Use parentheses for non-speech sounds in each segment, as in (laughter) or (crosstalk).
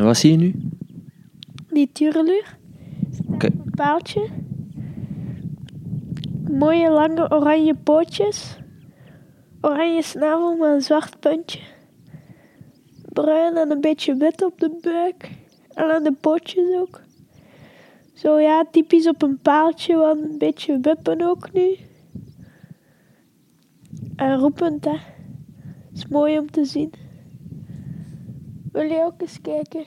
En wat zie je nu? Die tureluur. Een paaltje. Mooie lange oranje pootjes. Oranje snavel met een zwart puntje. Bruin en een beetje wit op de buik. En aan de pootjes ook. Zo ja, typisch op een paaltje, want een beetje wippen ook nu. En roepend, hè. is mooi om te zien. Wil je ook eens kijken?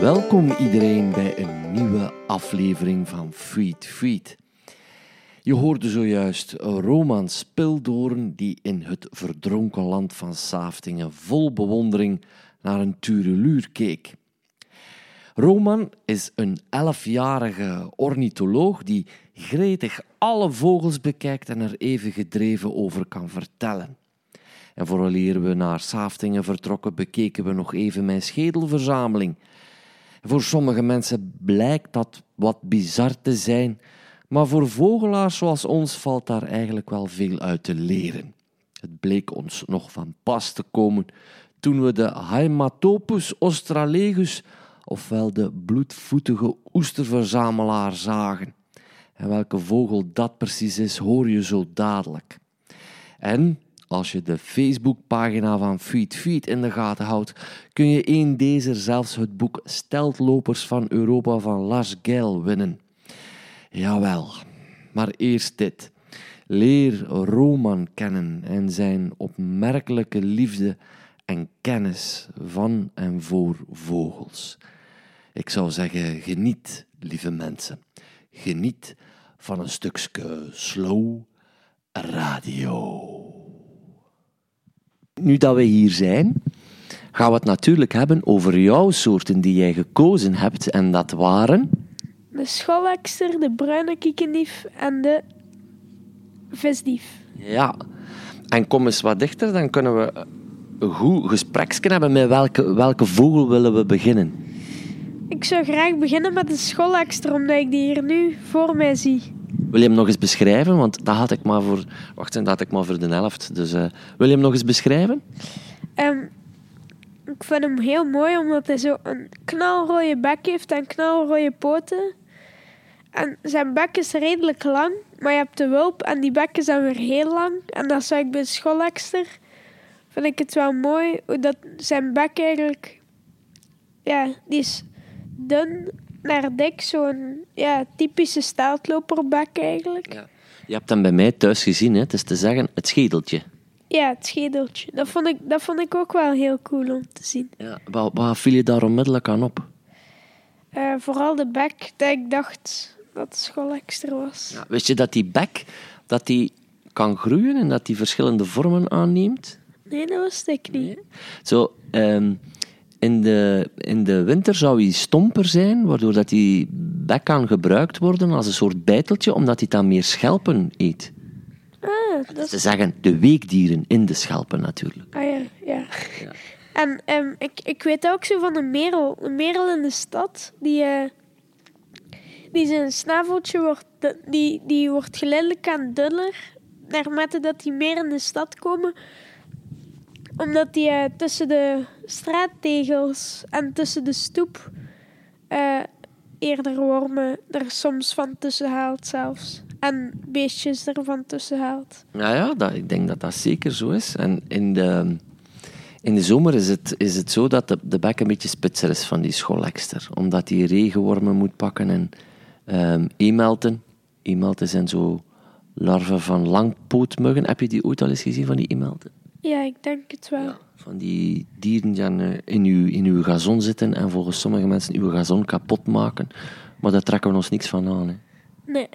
Welkom iedereen bij een nieuwe aflevering van Feed Feed. Je hoorde zojuist Roman Spildoorn die in het verdronken land van Saftingen vol bewondering naar een tureluur keek. Roman is een elfjarige ornitholoog die gretig alle vogels bekijkt en er even gedreven over kan vertellen. En vooraleer we naar Saftingen vertrokken, bekeken we nog even mijn schedelverzameling. Voor sommige mensen blijkt dat wat bizar te zijn, maar voor vogelaars zoals ons valt daar eigenlijk wel veel uit te leren. Het bleek ons nog van pas te komen toen we de Haematopus australegus, ofwel de bloedvoetige oesterverzamelaar, zagen. En welke vogel dat precies is, hoor je zo dadelijk. En als je de Facebookpagina van Feed Feed in de gaten houdt, kun je een deze zelfs het boek Steltlopers van Europa van Lars Geil winnen. Jawel, maar eerst dit. Leer Roman kennen en zijn opmerkelijke liefde en kennis van en voor vogels. Ik zou zeggen, geniet, lieve mensen. Geniet van een stukje slow radio. Nu dat we hier zijn, gaan we het natuurlijk hebben over jouw soorten die jij gekozen hebt. En dat waren... De scholekster, de bruine kiekendief en de visdief. Ja. En kom eens wat dichter, dan kunnen we een goed gespreksje hebben met welke, welke vogel willen we beginnen. Ik zou graag beginnen met de scholekster, omdat ik die hier nu voor mij zie. Wil je hem nog eens beschrijven? Want dat had ik maar voor... Wacht, dat had ik maar voor de helft. Dus eh, wil je hem nog eens beschrijven? Ehm, ik vind hem heel mooi, omdat hij zo een knalrode bek heeft en knalrode poten. En zijn bek is redelijk lang, maar je hebt de wulp en die bek is dan weer heel lang. En dat zou ik bij de scholekster... Vind ik het wel mooi, hoe dat zijn bek eigenlijk... Ja, die is dun naar dik, zo'n ja, typische staartloperbek eigenlijk. Ja. Je hebt hem bij mij thuis gezien, hè? het is te zeggen het schedeltje. Ja, het schedeltje. Dat vond ik, dat vond ik ook wel heel cool om te zien. Ja, wat, wat viel je daar onmiddellijk aan op? Eh, vooral de bek, dat ik dacht dat het scholekster was. Ja, wist je dat die bek dat die kan groeien en dat die verschillende vormen aanneemt? Nee, dat wist ik niet. Zo, ehm, in, de, in de winter zou hij stomper zijn, waardoor dat die bek kan gebruikt worden als een soort bijteltje, omdat hij dan meer schelpen eet. Ah, dat te zeggen, de weekdieren in de schelpen natuurlijk. Ah ja, ja. En ehm, ik, ik weet ook zo van een merel. Een merel in de stad, die, eh, die zijn snaveltje wordt, die, die wordt geleidelijk aan dunner, naarmate dat die meer in de stad komen. Omdat die eh, tussen de straattegels en tussen de stoep eh, eerder wormen er soms van tussen haalt zelfs. En beestjes ervan tussen haalt. Ja, ja dat, ik denk dat dat zeker zo is. En in de, in de zomer is het, is het zo dat de, de bek een beetje spitser is van die scholekster. Omdat die regenwormen moet pakken en emelten. Emelten zijn zo larven van langpootmuggen. Heb je die ooit al eens gezien, van die emelten? Ja, ik denk het wel. Van die dieren die dan, eh, in, uw, in uw gazon zitten en volgens sommige mensen uw gazon kapot maken. Maar daar trekken we ons niks van aan. Hè. Nee.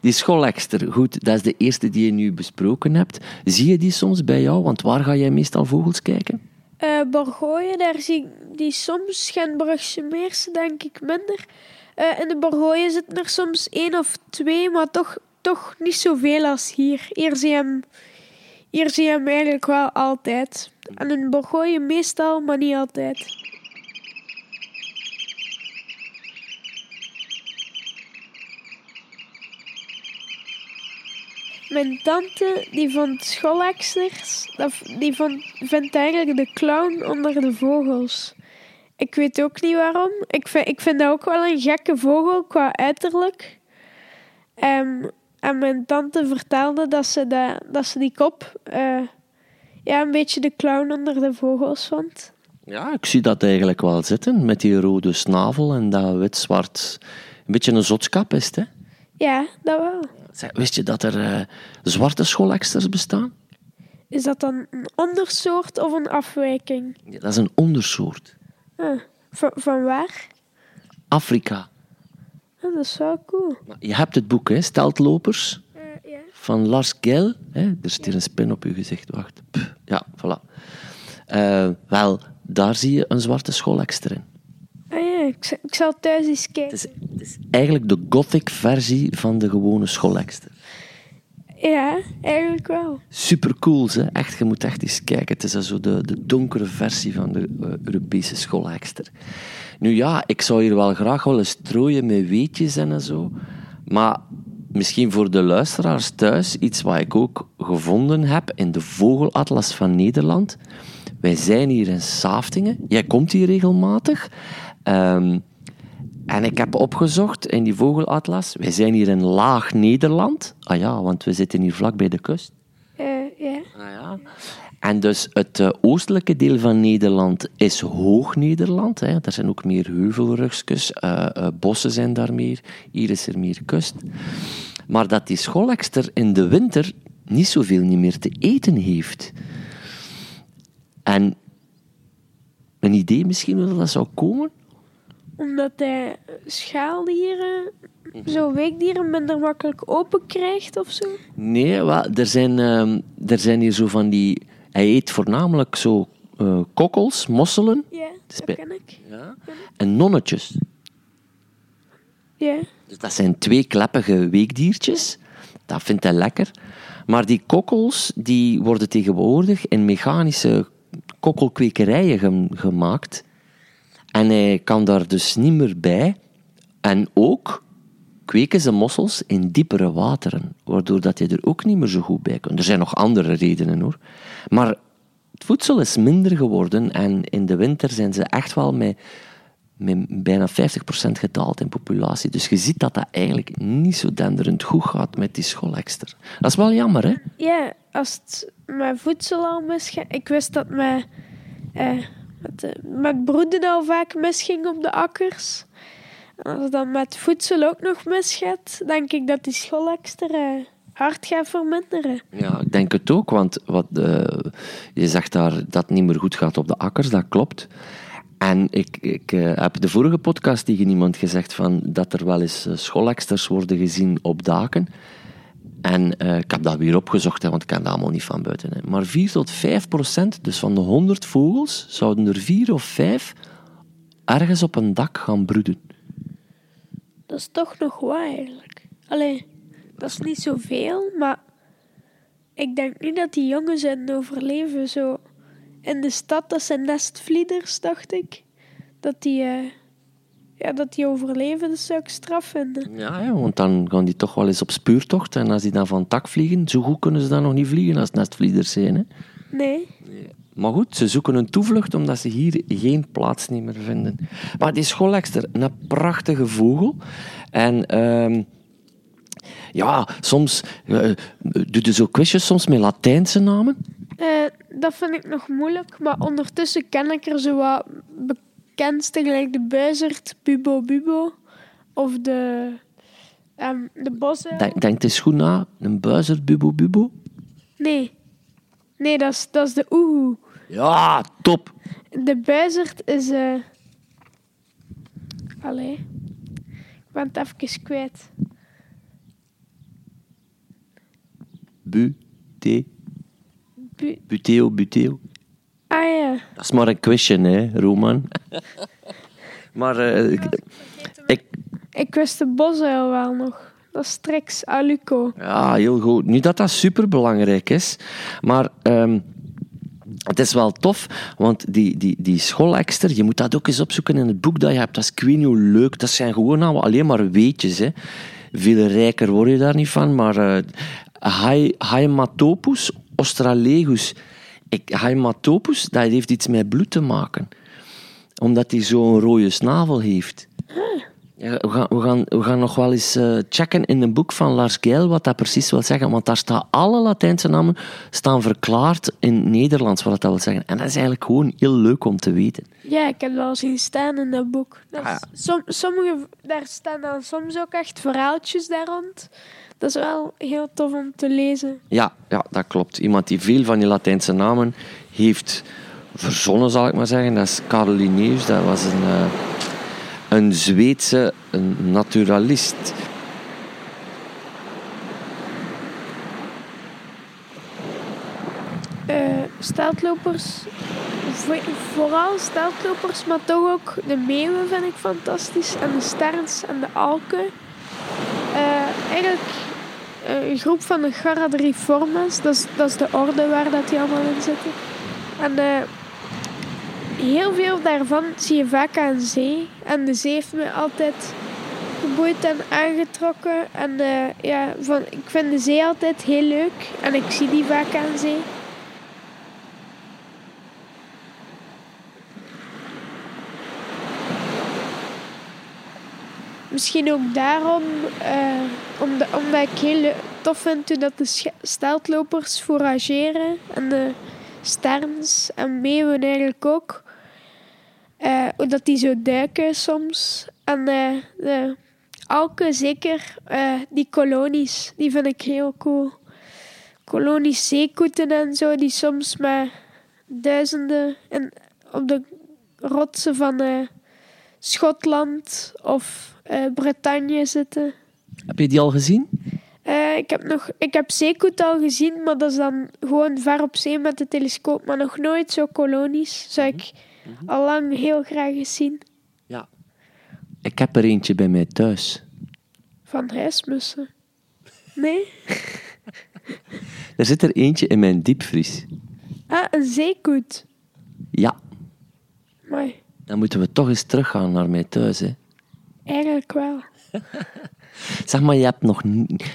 Die scholekster, goed, dat is de eerste die je nu besproken hebt. Zie je die soms bij jou? Want waar ga jij meestal vogels kijken? Eh Borgooien, daar zie ik die soms. Schenbrugse Meersen denk ik minder. Eh, in de Borgooien zitten er soms één of twee, maar toch, toch niet zoveel als hier. Je hem, hier zie je hem eigenlijk wel altijd. En in Borgooien meestal, maar niet altijd. mijn tante die vond schooleksters, die vond, vindt eigenlijk de clown onder de vogels. Ik weet ook niet waarom. Ik vind, ik vind dat ook wel een gekke vogel qua uiterlijk. Um, en mijn tante vertelde dat ze, dat, dat ze die kop uh, ja, een beetje de clown onder de vogels vond. Ja, ik zie dat eigenlijk wel zitten. Met die rode snavel en dat wit-zwart. Een beetje een zotskap is het, hè? Ja, dat wel. wist je dat er uh, zwarte schooleksters bestaan? Is dat dan een ondersoort of een afwijking? Ja, dat is een ondersoort. Ah, van, van waar? Afrika. Ah, dat is wel cool. Je hebt het boek, hè, Steltlopers. Uh, ja. Van Lars Gell. Hè? Er zit hier een spin op je gezicht. Wacht. Ja, voilà. Uh, wel, daar zie je een zwarte schoolekster in. Ah ja, ik, ik zal thuis eens kijken. Het is, het is eigenlijk de gothic versie van de gewone schoolekster. Ja, eigenlijk wel. Super cool, hè? Echt, je moet echt eens kijken. Het is zo de, de donkere versie van de uh, Europese schoolhekster. Nu ja, ik zou hier wel graag willen strooien met weetjes en zo. Maar misschien voor de luisteraars thuis, iets wat ik ook gevonden heb in de Vogelatlas van Nederland. Wij zijn hier in Saftingen. Jij komt hier regelmatig. Um, en ik heb opgezocht in die vogelatlas. Wij zijn hier in Laag Nederland. Ah ja, want we zitten hier vlak bij de kust. Uh, ja. Ah ja. En dus het uh, oostelijke deel van Nederland is Hoog Nederland. Hè. Er zijn ook meer heuvelrugjes, uh, bossen zijn daar meer. Hier is er meer kust. Maar dat die scholekster in de winter niet zoveel niet meer te eten heeft. En een idee misschien hoe dat zou komen? Omdat hij schaaldieren, zo weekdieren, minder makkelijk open krijgt of zo? Nee, wel, er, zijn, uh, er zijn hier zo van die... Hij eet voornamelijk zo uh, kokkels, mosselen. Ja, dat ken ik. Ja. En nonnetjes. Ja. Dus dat zijn twee kleppige weekdiertjes. Dat vindt hij lekker. Maar die kokkels die worden tegenwoordig in mechanische kokkelkwekerijen gemaakt. En hij kan daar dus niet meer bij. En ook kweken ze mossels in diepere wateren, waardoor dat je er ook niet meer zo goed bij kunt. Er zijn nog andere redenen hoor. Maar het voedsel is minder geworden en in de winter zijn ze echt wel met, met bijna 50% gedaald in populatie. Dus je ziet dat dat eigenlijk niet zo denderend goed gaat met die schoolekster. Dat is wel jammer, hè? Ja, als het met voedsel al misgaat... Ik wist dat met... Eh, met, uh, met broeden al vaak misging op de akkers. En als het dan met voedsel ook nog misgaat, denk ik dat die uh, hard gaat verminderen. Ja, ik denk het ook, want wat, uh, je zegt daar dat het niet meer goed gaat op de akkers, dat klopt. En ik, ik uh, heb de vorige podcast tegen iemand gezegd van dat er wel eens schooleksters worden gezien op daken. En uh, ik heb dat weer opgezocht, hè, want ik kan dat allemaal niet van buiten. Hè. Maar 4 tot 5 procent, dus van de 100 vogels, zouden er 4 of 5 ergens op een dak gaan broeden. Dat is toch nog wat eigenlijk. Allee, dat is niet zoveel, maar ik denk niet dat die jongens zijn overleven. Zo in de stad, dat zijn nestvlieders, dacht ik. Dat die. Uh, ja, dat die overleven, dat zou ik straf vinden. Ja, ja, want dan gaan die toch wel eens op spuurtocht. En als die dan van tak vliegen, zo goed kunnen ze dan nog niet vliegen als nestvlieders zijn. Hè? Nee. nee. Maar goed, ze zoeken een toevlucht omdat ze hier geen plaats meer vinden. Maar die schoolekster, een prachtige vogel. En... Uh, ja, soms uh, doe je zo quizjes soms met Latijnse namen? Uh, dat vind ik nog moeilijk, maar ondertussen ken ik er zo wat bekendste, gelijk de buizerd, Bubo Bubo. Of de, um, de bossen. Denk, denk eens goed na, een buizerd, Bubo Bubo? Nee. Nee, dat is, dat is de oehoe. Ja, top. De buizerd is... Uh... Allee. Ik ben het even kwijt. Bute. Bu buteo, buteo. Ah ja. Dat is maar een quizje, hè, Roman. maar uh, ik, ik... wist de bosuil wel nog. Dat is Trix aluco. Ja, heel goed. Niet dat dat superbelangrijk is, maar... Um, het is wel tof, want die, die, die schoolekster, je moet dat ook eens opzoeken in het boek dat je hebt. Dat is ik weet niet hoe leuk. Dat zijn gewoon nou alleen maar weetjes. Hè. Veel rijker word je daar niet van, maar uh, Haematopus australegus. Ik, Haematopus, dat heeft iets met bloed te maken. Omdat hij zo'n rode snavel heeft. Ja, we, gaan, we, gaan, we gaan nog wel eens uh, checken in een boek van Lars Geil wat dat precies wil zeggen. Want daar staan alle Latijnse namen staan verklaard in Nederlands wat dat wil zeggen. En dat is eigenlijk gewoon heel leuk om te weten. Ja, ik heb wel zien staan in dat boek. Dat is, som, sommige, daar staan dan soms ook echt verhaaltjes daar rond. Dat is wel heel tof om te lezen. Ja, ja, dat klopt. Iemand die veel van die Latijnse namen heeft verzonnen, zal ik maar zeggen. Dat is Carl Linnaeus. Dat was een... Uh, een Zweedse naturalist. Uh, steltlopers, vooral steltlopers, maar toch ook de meeuwen vind ik fantastisch. En de sterns en de alken. Uh, eigenlijk een groep van de Garadriformes, dat is, dat is de orde waar dat die allemaal in zitten. En heel veel daarvan zie je vaak aan zee. En de zee heeft me altijd geboeid en aangetrokken. En uh, ja, van, ik vind de zee altijd heel leuk. En ik zie die vaak aan zee. Misschien ook daarom, uh, omdat, omdat ik heel tof vind dat de steltlopers forageren. En de sterns en meeuwen eigenlijk ook. Uh, dat die zo duiken soms. En uh, de alken zeker, die kolonies, die vind ik heel cool. Kolonies zeekoeten en zo, die soms met duizenden en op de rotsen van Schotland of Bretagne zitten. Heb je die al gezien? ik heb, nog, ik heb zeekoet al gezien, maar dat is dan gewoon ver op zee met de telescoop. Maar nog nooit zo kolonies. Zou ik Mhm. Al lang heel graag gezien. Ja. Ik heb er eentje bij mij thuis. Van huismussen? Nee? (laughs) er zit er eentje in mijn diepvries. Ah, een zeekoet? Ja. Mooi. Dan moeten we toch eens teruggaan naar mij thuis, hè? Eigenlijk wel. (laughs) zeg maar, je hebt nog...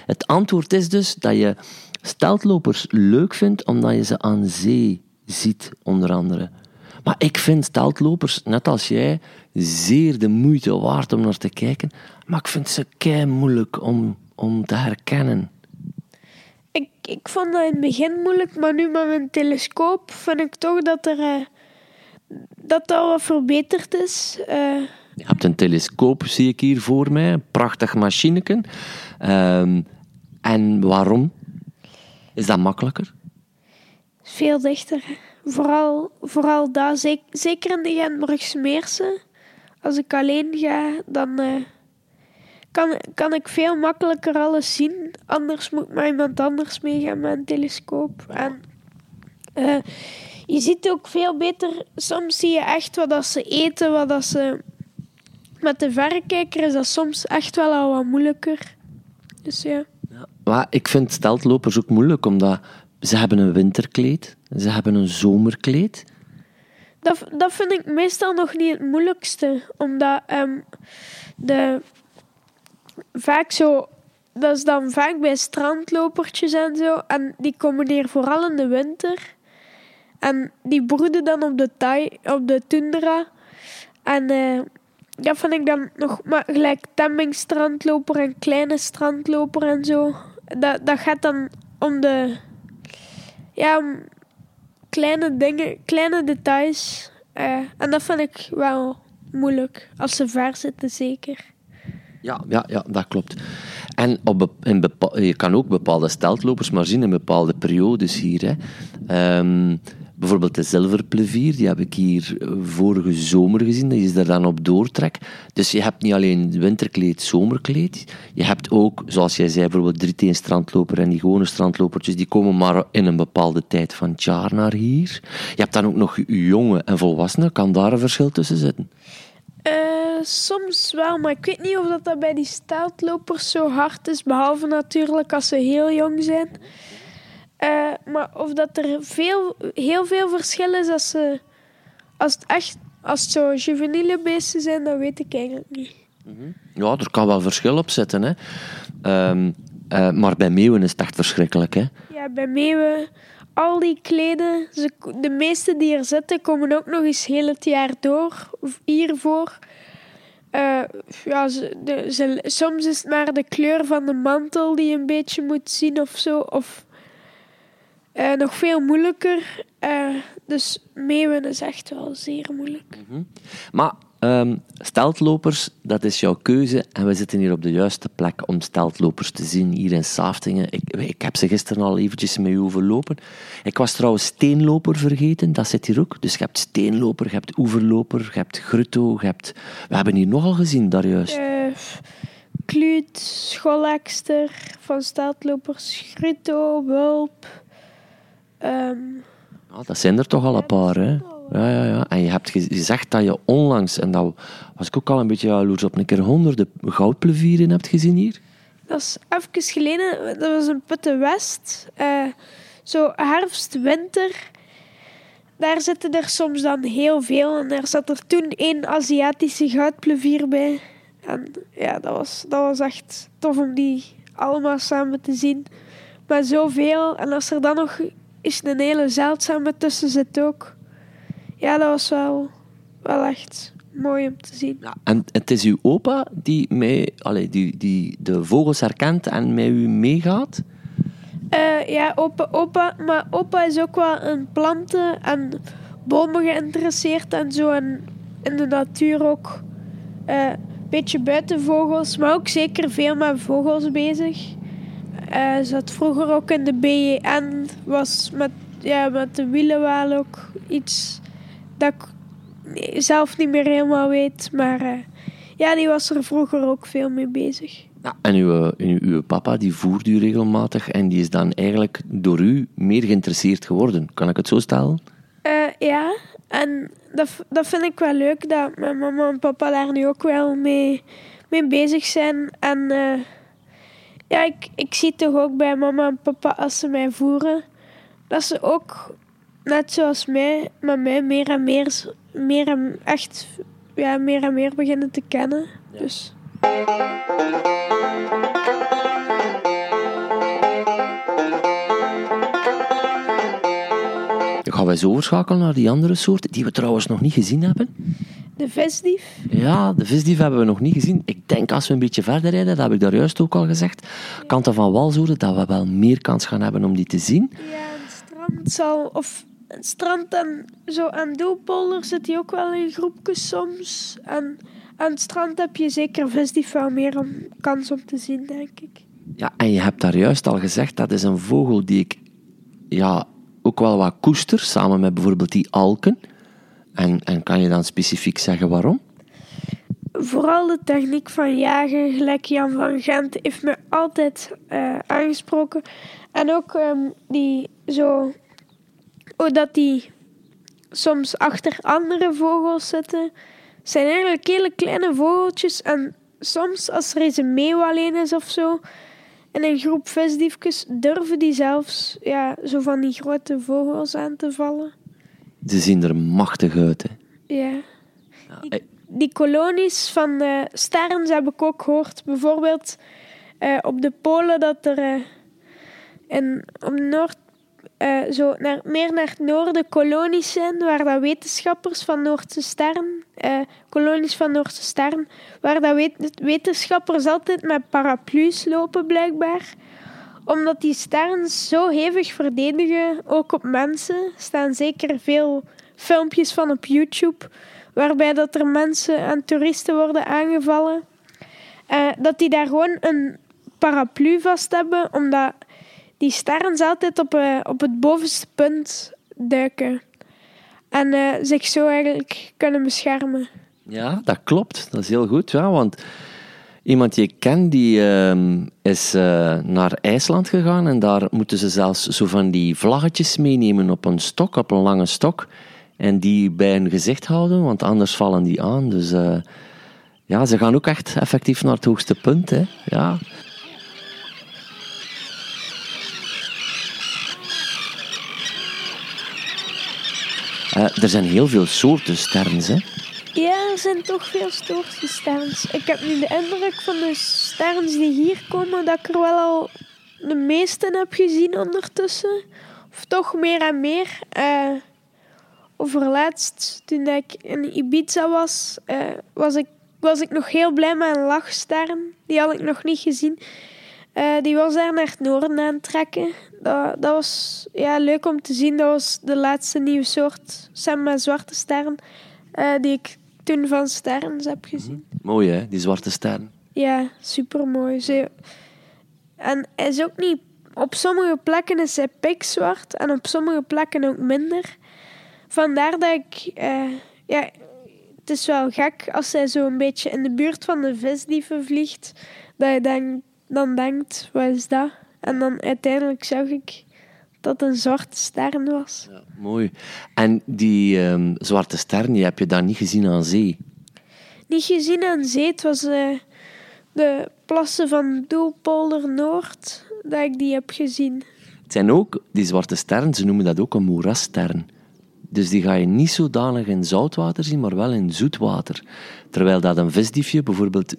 Het antwoord is dus dat je steltlopers leuk vindt omdat je ze aan zee ziet, onder andere. Maar ik vind steltlopers, net als jij, zeer de moeite waard om naar te kijken. Maar ik vind ze kei moeilijk om, om te herkennen. Ik, ik vond dat in het begin moeilijk, maar nu met mijn telescoop vind ik toch dat er uh, dat al wat verbeterd is. Uh, je hebt een telescoop, zie ik hier voor mij. Een prachtig machineken. Uh, en waarom? Is dat makkelijker? Veel dichter. Vooral, vooral daar, zeker in de Gentbrugse Meersen. Als ik alleen ga, dan uh, kan, kan ik veel makkelijker alles zien. Anders moet maar iemand anders meegaan met een telescoop. En uh, je ziet ook veel beter. Soms zie je echt wat dat ze eten, wat dat ze. Met de verrekijker is dat soms echt wel al wat moeilijker. Dus ja. ja maar ik vind steltlopers ook moeilijk, omdat ze hebben een winterkleed, ze hebben een zomerkleed. Dat, dat vind ik meestal nog niet het moeilijkste, omdat um, de, vaak zo, dat is dan vaak bij strandlopertjes en zo, en die komen hier vooral in de winter. En die broeden dan op de, thai, op de tundra. En dat vind ik dan nog maar gelijk temming strandloper en kleine strandloper en zo. Dat, dat gaat dan om de ja, kleine dingen, kleine details. Uh, en dat vind ik wel moeilijk. Als ze ver zitten, zeker. Ja, ja, ja dat klopt. En op, in je kan ook bepaalde steltlopers maar zien in bepaalde periodes hier. Hè. Um, Bijvoorbeeld de zilverplevier, die heb ik hier eh, vorige zomer gezien. Die is er dan op doortrek. Dus je hebt niet alleen winterkleed, zomerkleed. Je hebt ook, zoals jij zei, bijvoorbeeld drieteen strandloper en die gewone strandlopertjes. Die komen maar in een bepaalde tijd van het jaar naar hier. Je hebt dan ook nog jonge en volwassenen. Kan daar een verschil tussen zitten? Uh, soms wel, maar ik weet niet of dat, dat bij die steltlopers zo hard is. Behalve natuurlijk als ze heel jong zijn. Uh, maar of dat er veel, heel veel verschil is als, ze, als het echt als het zo juveniele beesten zijn, dat weet ik eigenlijk niet. Mhm. Ja, er kan wel verschil op zitten. Hè. Um, Uh, maar bij meeuwen is het echt verschrikkelijk, hè? Ja, bij meeuwen, al die kleden, ze, de meeste die er zitten, komen ook nog eens heel het jaar door hiervoor. Uh, ja, ze, de, ze, soms is het maar de kleur van de mantel die je een beetje moet zien of zo. Of uh, nog veel moeilijker. Uh, dus meeuwen is echt wel zeer moeilijk. Mm -hmm. Maar Um, steltlopers, dat is jouw keuze. En we zitten hier op de juiste plek om steltlopers te zien, hier in Saftingen. Ik, ik heb ze gisteren al eventjes met u overlopen. Ik was trouwens steenloper vergeten, dat zit hier ook. Dus je hebt steenloper, je hebt oeverloper, je hebt grutto, je hebt... We hebben hier nogal gezien, daar juist. Uh, kluut, van steltlopers, grutto, wulp... Um, dat zijn er toch al een paar, hè? Ja, ja, ja. En je hebt gezegd dat je onlangs, en dat was ik ook al een beetje jaloers op, een keer honderden goudplevieren hebt gezien hier. Dat is even geleden, dat was een Putte West. Uh, zo herfst, winter. Daar zitten er soms dan heel veel. En daar zat er toen één Aziatische goudplevier bij. En ja, dat was, dat was echt tof om die allemaal samen te zien. Maar zoveel. En als er dan nog is een hele zeldzame tussen zit ook ja, dat was wel, wel echt mooi om te zien. Ja, en het is uw opa die, mij, allee, die, die de vogels herkent en met u meegaat? Uh, ja, opa, opa. Maar opa is ook wel in planten en bomen geïnteresseerd en zo. En in de natuur ook. Uh, een beetje buiten vogels, maar ook zeker veel met vogels bezig. Uh, zat vroeger ook in de BN, was met, ja, met de wielenwaal ook iets dat ik zelf niet meer helemaal weet. Maar uh, ja, die was er vroeger ook veel mee bezig. Ja, en uw, uw, uw, papa die voert u regelmatig en die is dan eigenlijk door u meer geïnteresseerd geworden. Kan ik het zo stellen? Uh, ja, en dat, dat vind ik wel leuk dat mijn mama en papa daar nu ook wel mee, mee bezig zijn. En uh, ja, ik, ik zie toch ook bij mama en papa als ze mij voeren, dat ze ook net zoals mij, maar mij meer en meer, meer en echt, ja, meer en meer beginnen te kennen. Ja. Dus. Gaan wij zo overschakelen naar die andere soorten, die we trouwens nog niet gezien hebben? De visdief? Ja, de visdief hebben we nog niet gezien. Ik denk als we een beetje verder rijden, dat heb ik daar juist ook al gezegd, kanten van walzoeren, dat we wel meer kans gaan hebben om die te zien. Ja, het strand zal, of het strand en zo aan Doelpolder zit hij ook wel in groepjes soms. En aan het strand heb je zeker visdief wel meer om, kans om te zien, denk ik. Ja, en je hebt daar juist al gezegd, dat is een vogel die ik ja, ook wel wat koester, samen met bijvoorbeeld die alken. En, en kan je dan specifiek zeggen waarom? Vooral de techniek van jagen, gelijk Jan van Gent, heeft me altijd uh, aangesproken. En ook um, die zo dat die soms achter andere vogels zitten. zijn eigenlijk hele kleine vogeltjes. En soms, als er eens een meeuw alleen is of zo, en een groep visdiefjes, durven die zelfs ja, zo van die grote vogels aan te vallen. Ze zien er machtig uit, hè? Ja. Die, die kolonies van de sterren heb ik ook gehoord. Bijvoorbeeld uh, op de Polen dat er uh, in, op Noord uh, zo naar, meer naar het noorden kolonies zijn, waar dat wetenschappers van Noordse sterren, kolonies van Noordse sterren, waar dat wet, wetenschappers altijd met paraplu's lopen blijkbaar. Omdat die sterren zo hevig verdedigen, ook op mensen, staan zeker veel filmpjes van op YouTube, waarbij dat er mensen en toeristen worden aangevallen. Uh, dat die daar gewoon een paraplu vast hebben, omdat die sterren altijd op, uh, op het bovenste punt duiken. En uh, zich zo eigenlijk kunnen beschermen. Ja, dat klopt. Dat is heel goed, ja, want iemand die ik ken, die uh, is uh, naar IJsland gegaan en daar moeten ze zelfs zo van die vlaggetjes meenemen op een stok, op een lange stok. En die bij hun gezicht houden, want anders vallen die aan. Dus ja, ze gaan ook echt effectief naar het hoogste punt. Hè. Ja. Uh, er zijn heel veel soorten sterren. Hè? Ja, er zijn toch veel sterns. Ik heb nu de indruk van de sterns die hier komen dat ik er wel al de meeste heb gezien ondertussen. Of toch meer en meer. Uh, overlaatst, toen ik in Ibiza was, uh, was, ik, was ik nog heel blij met een lachstern. Die had ik nog niet gezien. Uh, die was daar naar het noorden aan het trekken. Dat, dat was ja, leuk om te zien. Dat was de laatste nieuwe soort, samen zwarte sterren, die ik toen van sterren heb gezien. Mooi hè, die zwarte sterren. Ja, super mooi. Ze... En hij is ook niet. Op sommige plekken is hij pikzwart en op sommige plekken ook minder. Vandaar dat ik. Uh, ja, het is wel gek als hij zo een beetje in de buurt van de visdieven vliegt. Dat je dan, dan denkt: wat is dat? En dan uiteindelijk zag ik dat een zwarte ster was. Ja, mooi. En die um, zwarte ster, die heb je dan niet gezien aan zee? Niet gezien aan zee. Het was uh, de plassen van Doelpolder Noord dat ik die heb gezien. Het zijn ook, die zwarte sterren, ze noemen dat ook een moerasstern. Dus die ga je niet zodanig in zoutwater zien, maar wel in zoetwater. Terwijl dat een visdiefje bijvoorbeeld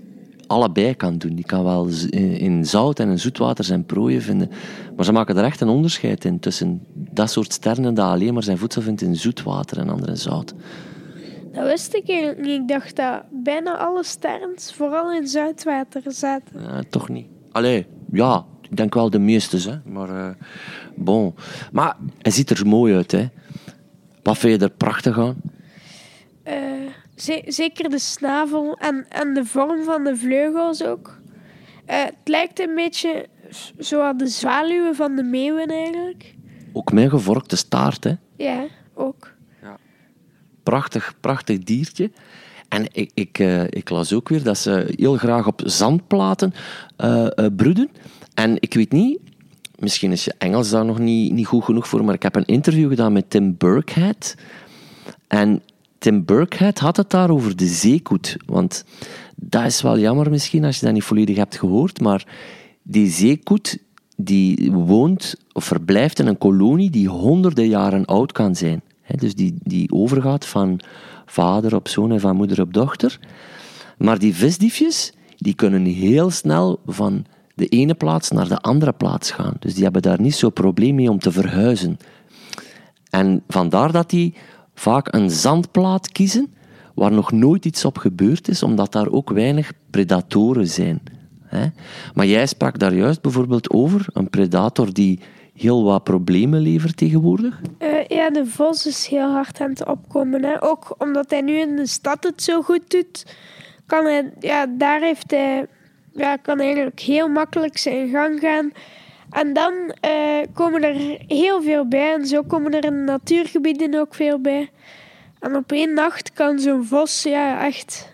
allebei kan doen. Die kan wel in zout en in zoetwater zijn prooien vinden. Maar ze maken er echt een onderscheid in tussen dat soort sterren dat alleen maar zijn voedsel vindt in zoetwater en andere in zout. Dat wist ik eigenlijk niet. Ik dacht dat bijna alle sterren vooral in zoutwater zaten. Ja, toch niet. Allee, ja, ik denk wel de meeste, hè. Maar uh, bon. Maar hij ziet er mooi uit, hè. Wat vind je er prachtig aan? Uh, zeker de snavel en, en de vorm van de vleugels ook. Uh, het lijkt een beetje zoals de zwaluwen van de meeuwen eigenlijk. Ook mijn gevorkte staart, hè? Ja, ook. Ja. Prachtig, prachtig diertje. En ik, ik, uh, ik, las ook weer dat ze heel graag op zandplaten uh, broeden. En ik weet niet, misschien is je Engels daar nog niet, niet goed genoeg voor, maar ik heb een interview gedaan met Tim Burkhead. En Tim Burkhead had het daar over de zeekoet. Want dat is wel jammer misschien als je dat niet volledig hebt gehoord, maar die zeekoet die woont of verblijft in een kolonie die honderden jaren oud kan zijn. dus die, die overgaat van vader op zoon en van moeder op dochter. Maar die visdiefjes, die kunnen heel snel van de ene plaats naar de andere plaats gaan. Dus die hebben daar niet zo'n probleem mee om te verhuizen. En vandaar dat die vaak een zandplaat kiezen waar nog nooit iets op gebeurd is, omdat daar ook weinig predatoren zijn. Maar jij sprak daar juist bijvoorbeeld over, een predator die heel wat problemen levert tegenwoordig? Uh, ja, de vos is heel hard aan het opkomen. Hè. Ook omdat hij nu in de stad het zo goed doet, kan hij, ja, daar heeft hij, ja, kan eigenlijk heel makkelijk zijn gang gaan. En dan uh, komen er heel veel bij. En zo komen er in de natuurgebieden ook veel bij. En op één nacht kan zo'n vos ja, echt...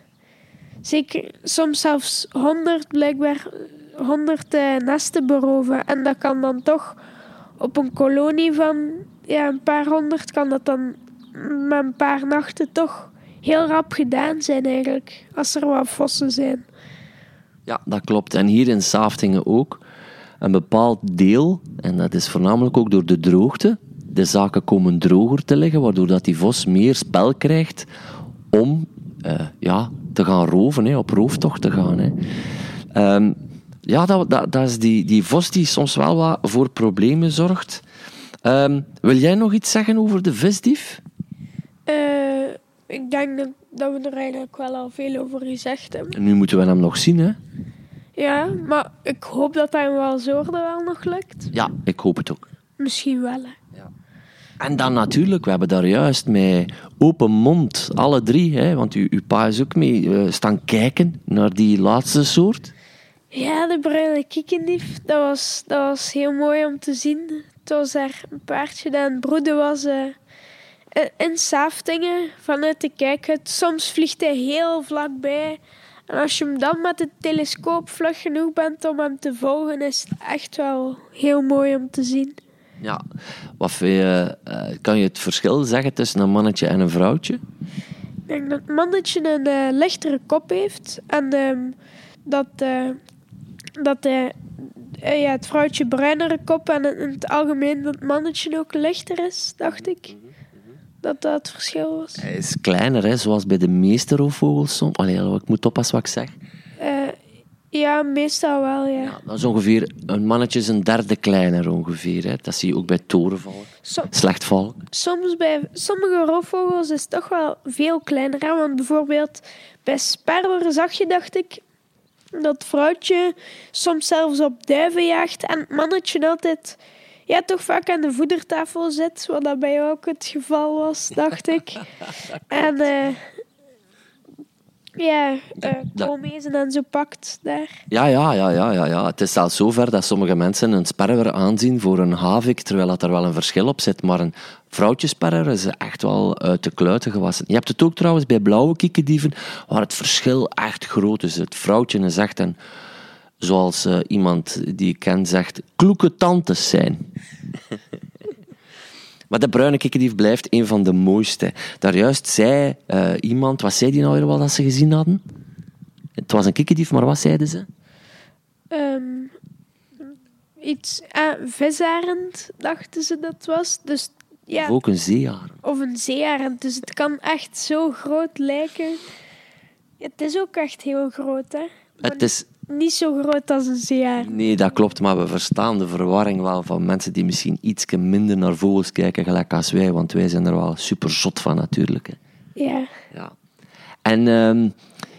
Zeker, soms zelfs honderd, blijkbaar, honderd uh, nesten beroven. En dat kan dan toch op een kolonie van ja, een paar honderd... kan dat dan met een paar nachten toch heel rap gedaan zijn eigenlijk. Als er wat vossen zijn. Ja, dat klopt. En hier in Saftingen ook een bepaald deel, en dat is voornamelijk ook door de droogte, de zaken komen droger te liggen, waardoor dat die vos meer spel krijgt om uh, ja, te gaan roven, hè, op rooftocht te gaan. Hè. Um, ja, dat, dat, dat, is die, die vos die soms wel wat voor problemen zorgt. Um, wil jij nog iets zeggen over de visdief? Uh, ik denk dat, dat, we er eigenlijk wel al veel over gezegd hebben. En nu moeten we hem nog zien, hè? Ja, maar ik hoop dat hij wel zorgde wel nog lukt. Ja, ik hoop het ook. Misschien wel, hè. Ja. En dan natuurlijk, we hebben daar juist met open mond, alle drie, hè, want u, uw pa is ook mee, uh, staan kijken naar die laatste soort. Ja, de bruine kiekendief, dat was, dat was heel mooi om te zien. Het was daar een paardje dat aan broeden was uh, in Saftingen vanuit de kijkhut. Soms vliegt hij heel vlakbij en als je hem dan met de telescoop vlug genoeg bent om hem te volgen, is het echt wel heel mooi om te zien. Ja, wat je, uh, kan je het verschil zeggen tussen een mannetje en een vrouwtje? Ik denk dat het mannetje een uh, lichtere kop heeft en uh, dat, uh, dat ja, het vrouwtje bruinere kop en in het algemeen dat het mannetje ook lichter is, dacht ik. Dat dat het verschil was. Hij is kleiner, hè, zoals bij de meeste roofvogels soms. Allee, ik moet oppassen wat ik zeg. Eh, ja, meestal wel, ja. ja. Dat is ongeveer, een mannetje is een derde kleiner ongeveer. Hè. Dat zie je ook bij torenvalk, Som, slechtvalk. Soms bij sommige roofvogels is het toch wel veel kleiner. Hè? Want bijvoorbeeld bij sperwer zag je, dacht ik, dat vrouwtje soms zelfs op duiven jaagt en het mannetje altijd ja, toch vaak aan de voedertafel zit, wat dat bij jou ook het geval was, dacht ik. (laughs) en uh, ja, uh, en zo pakt daar. Ja, ja, ja, ja, ja, ja. Het is zelfs zover dat sommige mensen een sperwer aanzien voor een havik, terwijl dat er wel een verschil op zit. Maar een vrouwtjesperwer is echt wel uit de kluiten gewassen. Je hebt het ook trouwens bij blauwe kiekendieven, waar het verschil echt groot is. Het vrouwtje is echt een zoals uh, iemand die ik ken zegt, kloeke tantes zijn. (laughs) maar de bruine kikkerdief blijft een van de mooiste. Daar juist zei uh, iemand, wat zei die nou weer wel dat ze gezien hadden? Het was een kikkerdief, maar wat zeiden ze? Um, iets, uh, visarend dachten ze dat was. Dus, ja, of ook een zeearend. Of een zeearend, dus het kan echt zo groot lijken. het is ook echt heel groot, hè? het is niet zo groot als een zeearend. Nee, dat klopt, maar we verstaan de verwarring wel van mensen die misschien iets minder naar vogels kijken, gelijk als wij, want wij zijn er wel super zot van natuurlijk. Hè. Ja. ja. En ehm,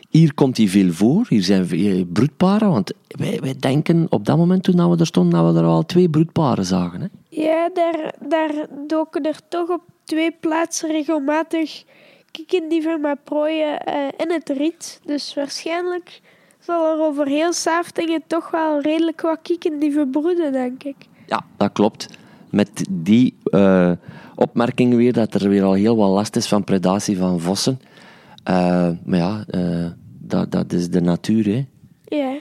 hier komt hij veel voor, hier zijn broedparen, want wij, wij denken op dat moment toen we er stonden, dat we er al twee broedparen zagen. Hè? Ja, daar, daar doken er toch op twee plaatsen regelmatig kiekendieven met prooien uh, in het riet. Dus waarschijnlijk zal er over heel Saftingen toch wel redelijk wat kieken die verbroeden, denk ik. Ja, dat klopt. Met die uh, opmerking weer dat er weer al heel wat last is van predatie van vossen. Uh, maar ja, uh, dat, dat is de natuur, hè. Ja.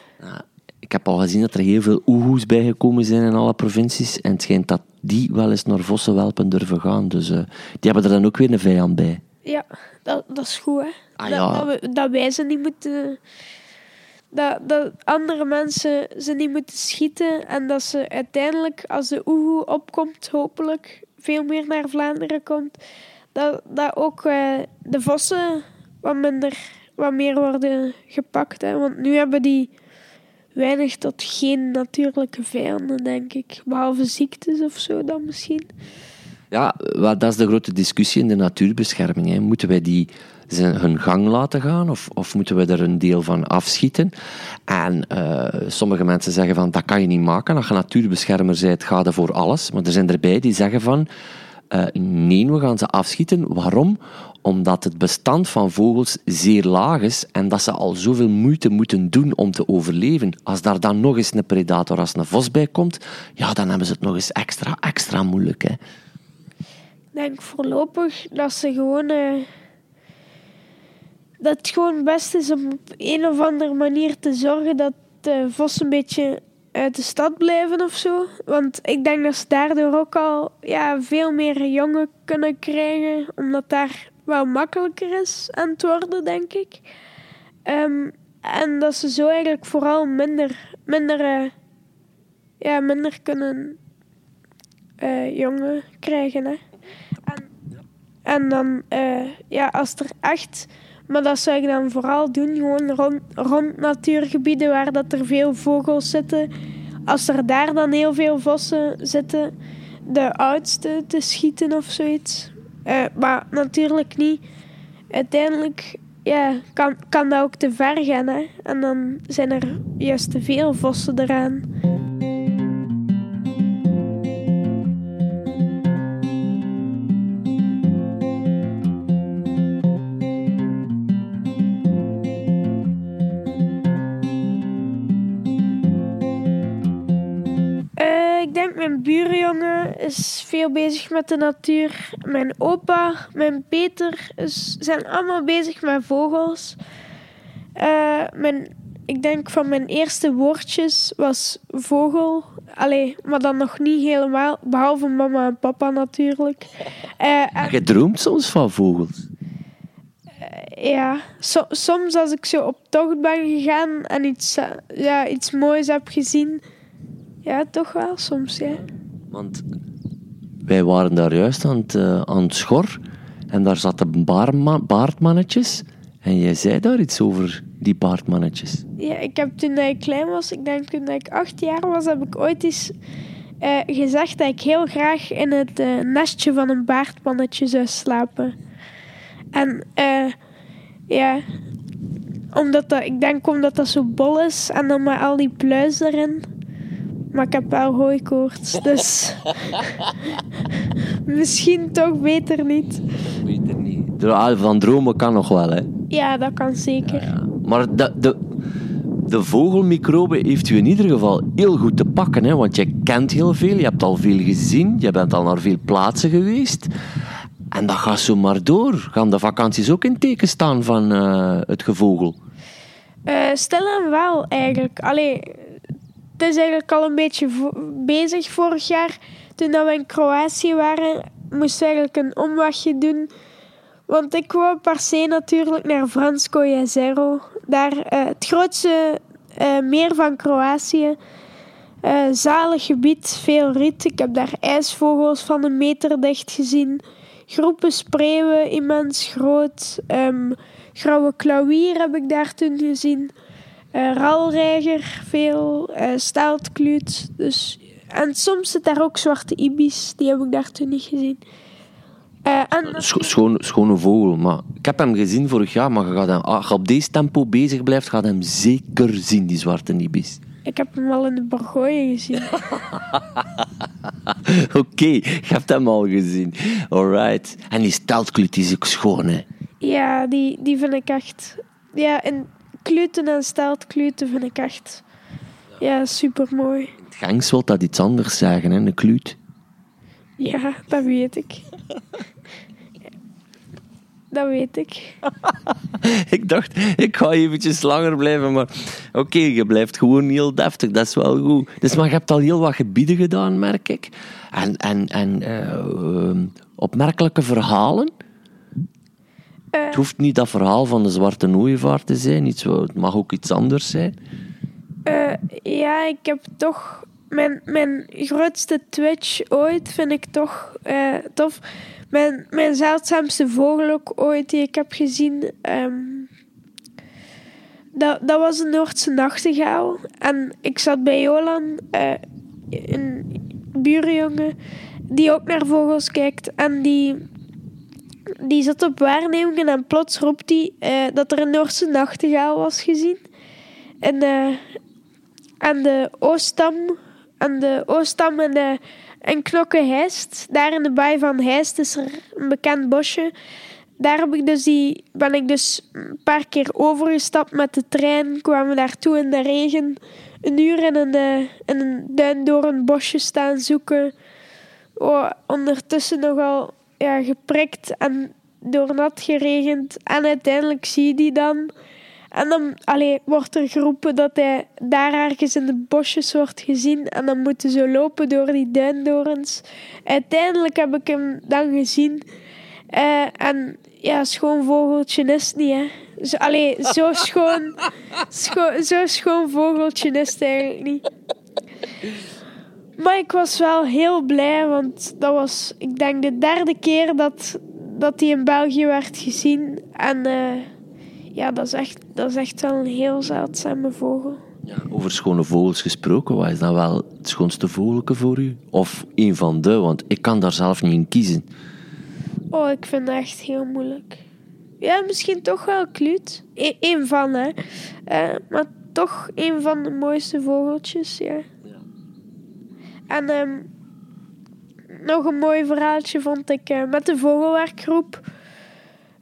ik heb al gezien dat er heel veel oehoes bijgekomen zijn in alle provincies. En het schijnt dat die wel eens naar vossenwelpen durven gaan. Dus die hebben er dan ook weer een vijand bij. Ja, dat, dat is goed, hè. Ah, ja. dat, dat, dat wij ze niet moeten dat, dat andere mensen ze niet moeten schieten en dat ze uiteindelijk, als de oehoe opkomt, hopelijk veel meer naar Vlaanderen komt, dat, dat ook uh, de vossen wat, minder, wat meer worden gepakt. Hè. Want nu hebben die weinig tot geen natuurlijke vijanden, denk ik. Behalve ziektes of zo dan misschien. Ja, dat is de grote discussie in de natuurbescherming. Hè. Moeten wij die hun gang laten gaan of, of moeten we er een deel van afschieten? En uh, sommige mensen zeggen van dat kan je niet maken. Als je natuurbeschermer bent, ga er voor alles. Maar er zijn erbij die zeggen van uh, nee, we gaan ze afschieten. Waarom? Omdat het bestand van vogels zeer laag is en dat ze al zoveel moeite moeten doen om te overleven. Als daar dan nog eens een predator als een vos bij komt, ja, dan hebben ze het nog eens extra, extra moeilijk. Hè. Denk voorlopig dat ze gewoon uh, dat het gewoon best is om op een of andere manier te zorgen dat de vossen een beetje uit de stad blijven of zo. Want ik denk dat ze daardoor ook al ja, veel meer jongen kunnen krijgen, omdat daar wel makkelijker is aan het worden, denk ik. Um, en dat ze zo eigenlijk vooral minder, minder, uh, ja, minder kunnen jongen krijgen. Hè. En, dan, uh, ja, als er echt maar dat zou ik dan vooral doen, gewoon rond, rond natuurgebieden waar dat er veel vogels zitten. Als er daar dan heel veel vossen zitten, de oudste te schieten of zoiets. Uh, maar natuurlijk niet. Uiteindelijk ja, kan, kan dat ook te ver gaan. Hè? En dan zijn er juist te veel vossen eraan. Is veel bezig met de natuur. Mijn opa, mijn Peter is, zijn allemaal bezig met vogels. Uh, mijn, ik denk van mijn eerste woordjes was vogel. Allee, maar dan nog niet helemaal. Behalve mama en papa natuurlijk. Uh, en, je droomt soms van vogels? Uh, ja, so, soms als ik zo op tocht ben gegaan en iets, ja, iets moois heb gezien ja, toch wel soms, ja. Want wij waren daar juist aan het, uh, aan het schor En daar zaten baardmannetjes. En jij zei daar iets over, die baardmannetjes. Ja, ik heb toen ik klein was, ik denk toen ik acht jaar was, heb ik ooit eens eh, gezegd dat ik heel graag in het eh, nestje van een baardmannetje zou slapen. En eh, ja, omdat dat, ik denk omdat dat zo bol is en dan met al die pluis erin. Maar ik heb wel hooikoorts, dus (laughs) misschien toch beter niet. Het niet. Van dromen kan nog wel, hè. Ja, dat kan zeker. Ja. Maar de, de, de vogelmicrobe heeft u in ieder geval heel goed te pakken. Hè? Want je kent heel veel, je hebt al veel gezien, je bent al naar veel plaatsen geweest. En dat gaat zo maar door. Gaan de vakanties ook in teken staan van eh, het gevogel? Eh stilaan wel, eigenlijk. Allee, het is eigenlijk al een beetje bezig. Vorig jaar, toen dat we in Kroatië waren, moesten we eigenlijk een omwegje doen. Want ik wou per se natuurlijk naar Fransko Jezero. Daar eh, het grootste eh, meer van Kroatië. Eh, zalig gebied, veel riet. Ik heb daar ijsvogels van een meter dicht gezien. Groepen spreeuwen, immens groot. Ehm, grauwe klauwier heb ik daar toen gezien. Ralreiger, veel. staaltkluut. Dus, en soms zit daar ook zwarte ibis. Die heb ik daar toen niet gezien. Eh, en Scho- schoon, schone vogel. Maar ik heb hem gezien vorig jaar, maar je gaat hem, als je op deze tempo bezig blijft, gaat hem zeker zien, die zwarte ibis. ik heb hem al in de Borgooien gezien. (laughs) Oké, je hebt hem al gezien. Alright. En die steltkluut is ook schoon, hè. ja, die, die vind ik echt... Ja, en kluten en staaltkluten vind ik echt... Ja, super mooi. Het Gengs wil dat iets anders zeggen, hè, een kluut. Ja, dat weet ik. (laughs) Dat weet ik. (laughs) Ik dacht, ik ga eventjes langer blijven, maar oké, je blijft gewoon heel deftig, dat is wel goed. Dus, maar je hebt al heel wat gebieden gedaan, merk ik. En, en, en eh, ehm, opmerkelijke verhalen. Het hoeft niet dat verhaal van de zwarte ooievaar te zijn, iets, het mag ook iets anders zijn. Eh, ja, ik heb toch... Mijn, mijn grootste twitch ooit vind ik toch eh, tof. Mijn, mijn zeldzaamste vogel ook ooit die ik heb gezien... ehm, dat, dat was een Noordse nachtegaal. En ik zat bij Jolan, eh, een buurjongen, die ook naar vogels kijkt. En die, die zat op waarnemingen en plots roept hij eh, dat er een Noordse nachtegaal was gezien. En eh, aan de Oostam, aan de Oostam en, de, en Knokke Heist, daar in de baai van Heist is er een bekend bosje. Daar heb ik dus die, ben ik dus een paar keer overgestapt met de trein. Kwamen we daartoe in de regen. Een uur in een, eh, in een duin door een bosje staan zoeken. Oh, ondertussen nogal ja, geprikt en doornat geregend. En uiteindelijk zie je die dan. En dan allee, wordt er geroepen dat hij daar ergens in de bosjes wordt gezien. En dan moeten ze lopen door die duindorens. Uiteindelijk heb ik hem dan gezien. Eh, en ja, schoon vogeltje is het niet, hè. Zo, allee, zo (laughs) schoon, scho zo schoon vogeltje is het eigenlijk niet. Maar ik was wel heel blij, want dat was, ik denk, de derde keer dat, dat hij in België werd gezien. En eh, ja, dat is, echt, dat is echt wel een heel zeldzame vogel. Ja, over schone vogels gesproken, wat is dan wel het schoonste vogelke voor u? Of een van de, want ik kan daar zelf niet in kiezen. Oh, ik vind dat echt heel moeilijk. Ja, misschien toch wel kluut. Eén van, hè. Eh, maar toch een van de mooiste vogeltjes, ja. En ehm, nog een mooi verhaaltje vond ik eh, met de vogelwerkgroep.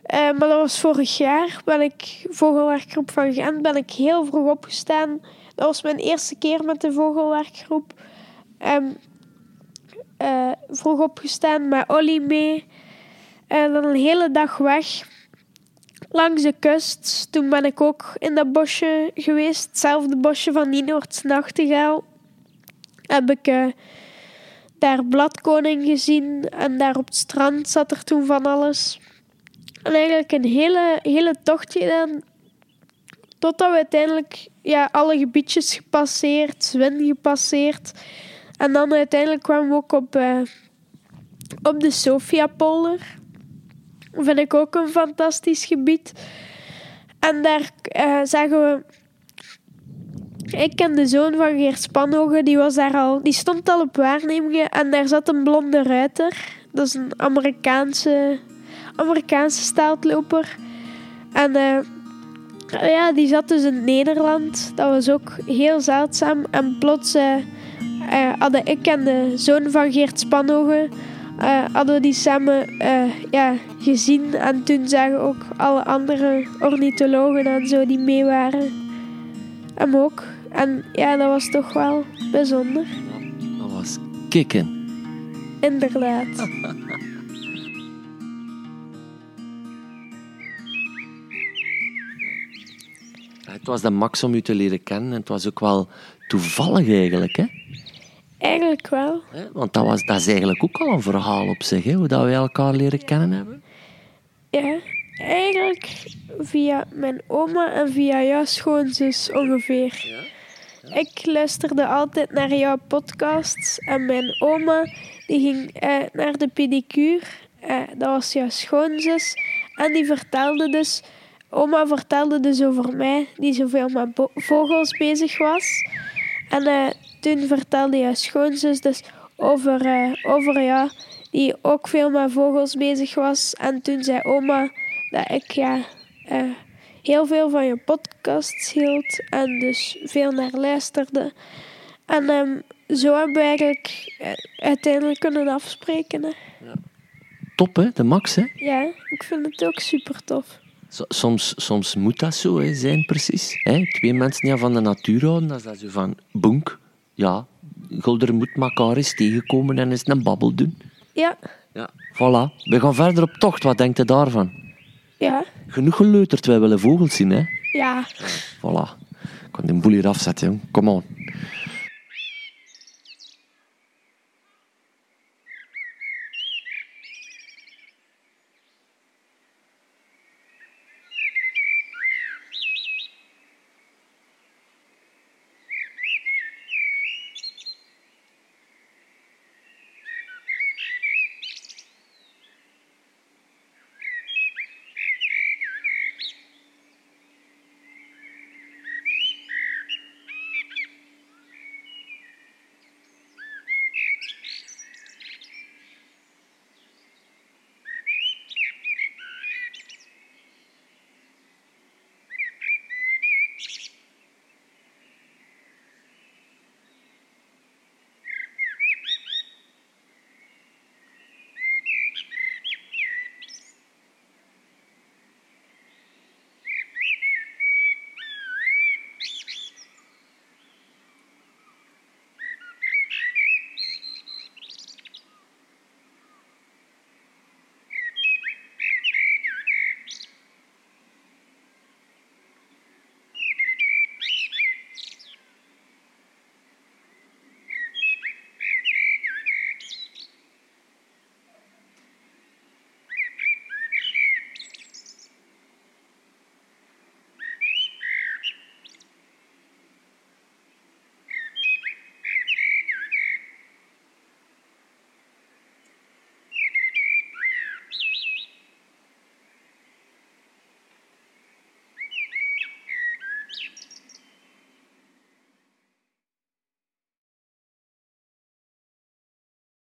Eh, maar dat was vorig jaar. Ben ik vogelwerkgroep van Gent. Ben ik heel vroeg opgestaan. Dat was mijn eerste keer met de vogelwerkgroep. Ehm, eh, vroeg opgestaan met Olly mee. En dan een hele dag weg. Langs de kust. Toen ben ik ook in dat bosje geweest. Hetzelfde bosje van die Noordse nachtegaal. Heb ik eh, daar bladkoning gezien. En daar op het strand zat er toen van alles. En eigenlijk een hele, hele tocht gedaan. Totdat we uiteindelijk ja, alle gebiedjes gepasseerd. Zwin gepasseerd. En dan uiteindelijk kwamen we ook op, eh, op de Sofiapolder. vind ik ook een fantastisch gebied. En daar uh, zagen we... Ik ken de zoon van Geert Spanhogen, die, was daar al, die stond al op waarnemingen. En daar zat een blonde ruiter. Dat is een Amerikaanse, Amerikaanse staartloper. En uh, ja, die zat dus in Nederland. Dat was ook heel zeldzaam. En plots uh, hadden ik en de zoon van Geert Spanhogen uh, hadden die samen ja, gezien. En toen zagen ook alle andere ornithologen en zo die mee waren. Hem ook. En ja, dat was toch wel bijzonder. dat was kicken. Inderdaad. (laughs) het was de max om u te leren kennen. En het was ook wel toevallig eigenlijk, hè? Eigenlijk wel. Want dat, was, dat is eigenlijk ook al een verhaal op zich, hè? hoe dat wij elkaar leren kennen hebben. Ja, eigenlijk via mijn oma en via jouw schoonzus ongeveer. Ja? Ik luisterde altijd naar jouw podcasts en mijn oma die ging eh, naar de pedicure. Eh, dat was jouw schoonzus. En die vertelde dus, oma vertelde dus over mij, die zoveel met vogels bezig was. En uh, toen vertelde je schoonzus dus over, uh, over ja, die ook veel met vogels bezig was. En toen zei oma dat ik ja, uh, heel veel van je podcasts hield en dus veel naar luisterde. En um, zo hebben we eigenlijk uh, uiteindelijk kunnen afspreken. Hè. Ja. Top hè, de max hè? Ja, ik vind het ook super tof. Soms, soms moet dat zo hè, zijn, precies. Hè? Twee mensen die van de natuur houden, dat is dat zo van boenk ja, Gulder moet elkaar eens tegenkomen en eens een babbel doen. Ja. Ja, voilà. We gaan verder op tocht. Wat denkt u daarvan? Ja. Genoeg geleuterd, wij willen vogels zien, hè? Ja. Voilà. Ik kan de boel hier afzetten, jong. Kom on.